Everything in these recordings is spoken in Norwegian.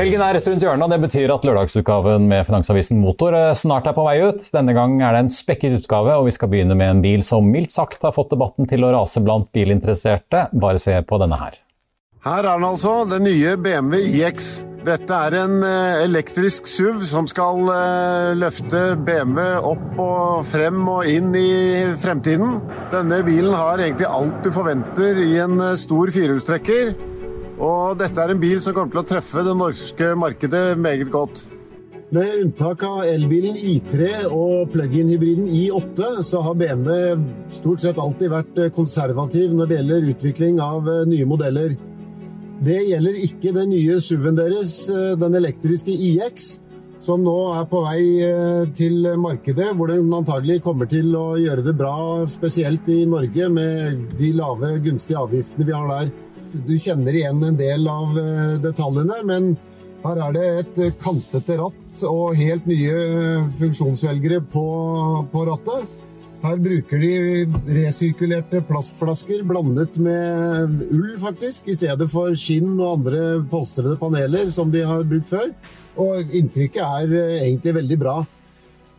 Helgen er rett rundt hjørnet, og det betyr at lørdagsutgaven med Finansavisen Motor eh, snart er på vei ut. Denne gang er det en spekket utgave, og vi skal begynne med en bil som mildt sagt har fått debatten til å rase blant bilinteresserte. Bare se på denne her. Her er den altså, den nye BMW iX. Dette er en eh, elektrisk SUV som skal eh, løfte BMW opp og frem og inn i fremtiden. Denne bilen har egentlig alt du forventer i en stor firehjulstrekker. Og dette er en bil som kommer til å treffe det norske markedet meget godt. Med unntak av elbilen I3 og plug-in-hybriden I8, så har BMW stort sett alltid vært konservativ når det gjelder utvikling av nye modeller. Det gjelder ikke den nye SUV-en deres, eh, den elektriske iX, som nå er på vei eh, til markedet, hvor den antagelig kommer til å gjøre det bra, spesielt i Norge, med de lave, gunstige avgiftene vi har der. Du kjenner igjen en del av eh, detaljene, men her er det et kantete ratt og helt nye funksjonsvelgere på, på rattet. Her bruker de resirkulerte plastflasker blandet med ull, faktisk, i stedet for skinn og andre polstrede paneler som de har brukt før. Og inntrykket er eh, egentlig veldig bra.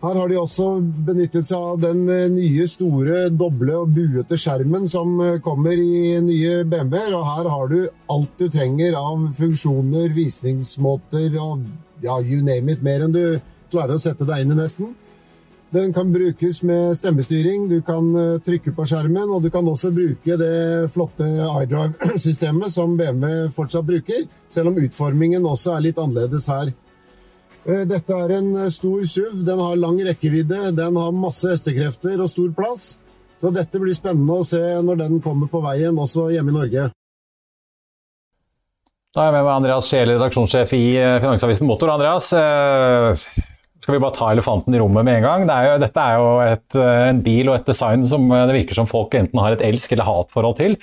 Her har de også benyttet seg av den eh, nye, store, doble og buete skjermen som eh, kommer i nye BMW-er. Og her har du alt du trenger av funksjoner, visningsmåter og ja, you name it, mer enn du klarer å sette deg inn i nesten. Den kan brukes med stemmestyring, du kan eh, trykke på skjermen, og du kan også bruke det flotte iDrive-systemet som BMW fortsatt bruker, selv om utformingen også er litt annerledes her. Eh, dette er en eh, stor SUV, den har lang rekkevidde, den har masse hestekrefter og stor plass. Så dette blir spennende å se når den kommer på veien, også hjemme i Norge. Da er jeg med meg Andreas Scheel, redaksjonssjef i Finansavisen Motor. Andreas, skal vi bare ta elefanten i rommet med en gang? Det er jo, dette er jo et, eh, en bil og et design som eh, det virker som folk enten har et elsk- eller hatforhold til.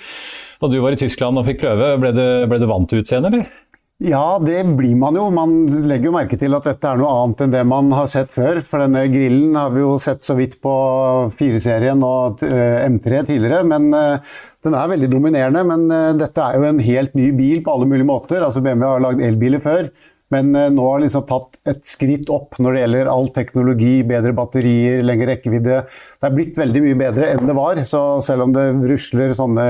Da du var i Tyskland og fikk prøve, ble du, ble du vant til utseendet, eller? Ja, det blir man jo. Man legger jo merke til at dette er noe annet enn det man har sett før. For denne grillen har vi jo sett så vidt på 4-serien og eh, M3 tidligere. Men den er veldig dominerende. Men dette er jo en helt ny bil på alle mulige måter. Altså BMW har lagd elbiler før. Men eh, nå har liksom tatt et skritt opp når det gjelder all teknologi, bedre batterier, lengre rekkevidde. Det er blitt veldig mye bedre enn det var. Så selv om det rusler sånne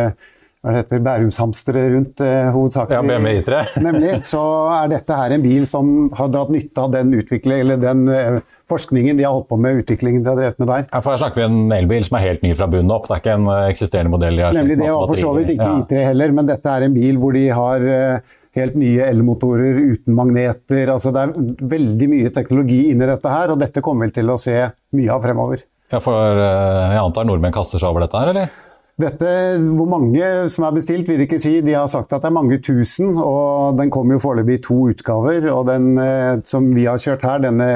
hva det heter, bærumshamstere rundt eh, hovedsakelig, ja, BMW I3. nemlig, så er dette her en bil som har dratt nytte av den eller den eh, forskningen de har holdt på med, utviklingen de har drevet med der. Ja, for Her snakker vi en elbil som er helt ny fra bunnen opp, det er ikke en eh, eksisterende modell? de har Nemlig, det var for så vidt ikke ja. I3 heller, men dette er en bil hvor de har eh, helt nye elmotorer uten magneter. altså Det er veldig mye teknologi inni dette her, og dette kommer vi til å se mye av fremover. Ja, for eh, Jeg antar nordmenn kaster seg over dette her, eller? Dette, Hvor mange som er bestilt, vil de ikke si. De har sagt at det er mange tusen. og Den kommer jo foreløpig i to utgaver. og Den eh, som vi har kjørt her, denne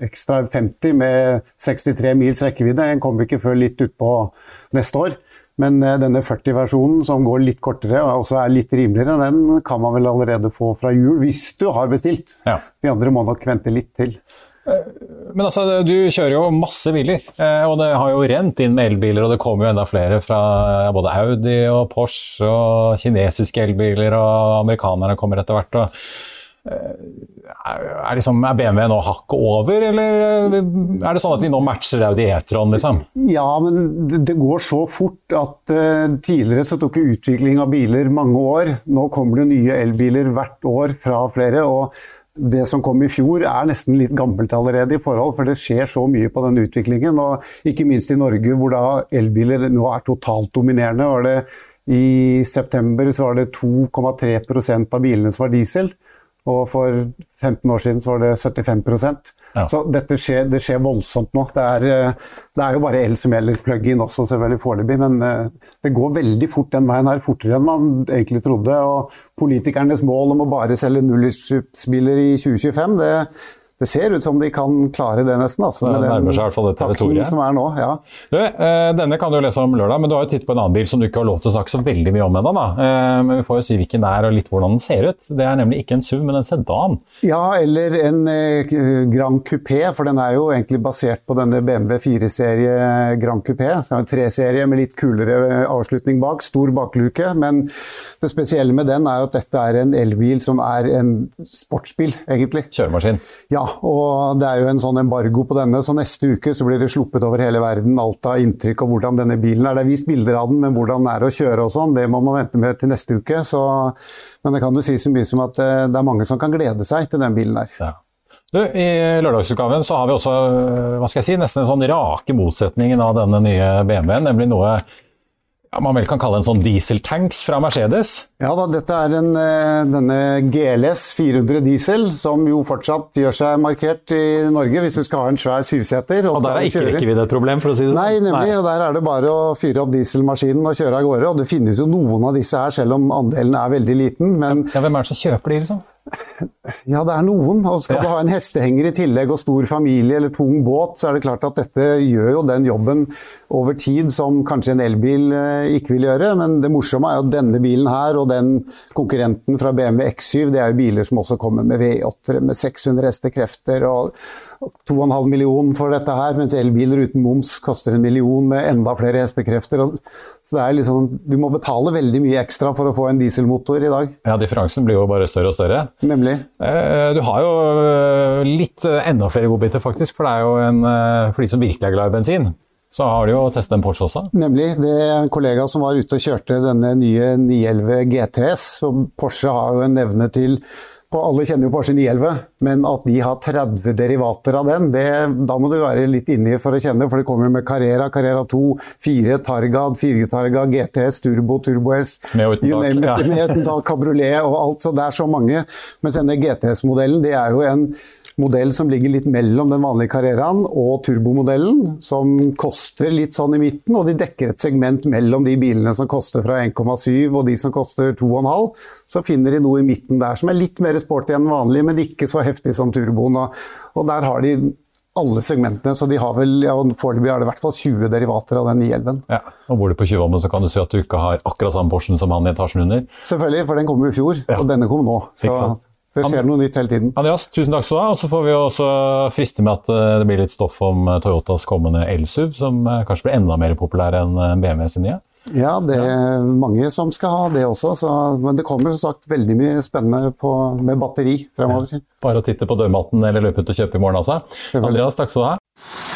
Extra 50 med 63 mils rekkevidde, den kommer ikke før litt utpå neste år. Men eh, denne 40-versjonen som går litt kortere og også er litt rimeligere, den kan man vel allerede få fra jul, hvis du har bestilt. Ja. De andre må nok vente litt til. Eh, men altså, du kjører jo masse biler, eh, og det har jo rent inn med elbiler. Og det kommer jo enda flere fra både Audi og Porsche og kinesiske elbiler, og amerikanerne kommer etter hvert. og Er, liksom, er BMW nå hakket over, eller er det sånn at vi nå matcher Audi E-tron, liksom? Ja, men det går så fort at uh, tidligere så tok utvikling av biler mange år. Nå kommer det nye elbiler hvert år fra flere. og det som kom i fjor er nesten litt gammelt allerede i forhold, for det skjer så mye på den utviklingen. og Ikke minst i Norge, hvor da elbiler nå er totalt dominerende. Var det I september så var det 2,3% av bilene som var diesel. Og for 15 år siden så var det 75 ja. Så dette skjer, det skjer voldsomt nå. Det er, eh, det er, jo bare el som gjelder, plug-in også selvfølgelig foreløpig, men eh, det går veldig fort den veien her, fortere enn man egentlig trodde. Og politikernes mål om å bare selge nullutslippsbiler i 2025, det det ser ut som de kan klare det, nesten. Altså, det nærmer seg i hvert fall det territoriet. Som er nå, ja. Du, eh, denne kan du lese om lørdag, men du har jo tittet på en annen bil som du ikke har lov til å snakke så veldig mye om ennå. Eh, men vi får jo si hvilken det er og litt hvordan den ser ut. Det er nemlig ikke en SUV, men en sedan. Ja, eller en eh, Grand Coupé, for den er jo egentlig basert på denne BMW 4-serie Grand Coupé. En treserie med litt kulere avslutning bak, stor bakluke. Men det spesielle med den er jo at dette er en elbil som er en sportsbil, egentlig. Kjøremaskin. Ja, og det er jo en sånn embargo på denne, så neste uke så blir det sluppet over hele verden alt av inntrykk av hvordan denne bilen er. Det er vist bilder av den, men hvordan den er å kjøre og sånn, det må man vente med til neste uke. Så, men det kan du si så mye som at eh, det er mange som kan glede seg til den bilen der. Ja. Du, I lørdagsutgaven så har vi også hva skal jeg si, nesten en sånn rake motsetningen av denne nye BMW-en, nemlig noe ja, man vel kan kalle en sånn dieseltanks fra Mercedes? Ja da, dette er en, eh, denne GLS 400 diesel, som jo fortsatt gjør seg markert i Norge hvis du skal ha en svær syvseter. Og, og der er ikke rekkevidde et problem, for å si det sånn? Nei, nemlig. Nei. og Der er det bare å fyre opp dieselmaskinen og kjøre av gårde. Og det finnes jo noen av disse her, selv om andelen er veldig liten. Men ja, hvem er det som kjøper de, liksom? Ja, det er noen. Og skal ja. du ha en hestehenger i tillegg og stor familie eller tung båt, så er det klart at dette gjør jo den jobben over tid som kanskje en elbil eh, ikke vil gjøre. Men det morsomme er jo at denne bilen her og den konkurrenten fra BMW X7, det er jo biler som også kommer med V8-ere med 600 hestekrefter og 2,5 millioner for dette her, mens elbiler uten moms koster en million med enda flere hestekrefter. Så det er liksom, Du må betale veldig mye ekstra for å få en dieselmotor i dag. Ja, differansen blir jo bare større og større. Nemlig. Eh, du har jo eh, litt eh, enda flere godbiter, faktisk. For det er jo en, for de som virkelig er glad i bensin. Så har du jo testet en Porsche også? Nemlig. Det er en kollega som var ute og kjørte denne nye 911 GTS. og Porsche har jo en evne til og alle kjenner jo Porsche 911, men at de har 30 derivater av den, det, da må du være litt inni for å kjenne, for det kommer med Carrera, Carrera 2, 4 Targad, 4 Targa, GTS, Turbo, Turbo S, med uten tak, kabriolet og alt, så det er så mange. Mens denne GTS-modellen, det er jo en modell som ligger litt mellom den vanlige Carreraen og turbomodellen, som koster litt sånn i midten, og de dekker et segment mellom de bilene som koster fra 1,7 og de som koster 2,5. Så finner de noe i midten der som er litt mer sporty enn vanlig, men ikke så heftig som turboen. Og der har de alle segmentene, så de har vel, ja, foreløpig er det i hvert fall 20 derivater av den 911. Ja, og Bor du på Tjuvholmen, så kan du si at du ikke har akkurat samme Porschen som han i etasjen under. Selvfølgelig, for den kom jo i fjor, ja. og denne kom nå. Så det skjer noe nytt hele tiden. Andreas, tusen takk skal du ha. Og så får vi også friste med at eh, det blir litt stoff om eh, Toyotas kommende elsuv, som eh, kanskje blir enda mer populær enn BMW sin nye. Ja, det er mange som skal ha det også. Så, men det kommer som sagt veldig mye spennende på, med batteri fremover. Ja. Bare å titte på dørmatten eller løpe ut og kjøpe i morgen, altså. Andreas, takk skal du ha.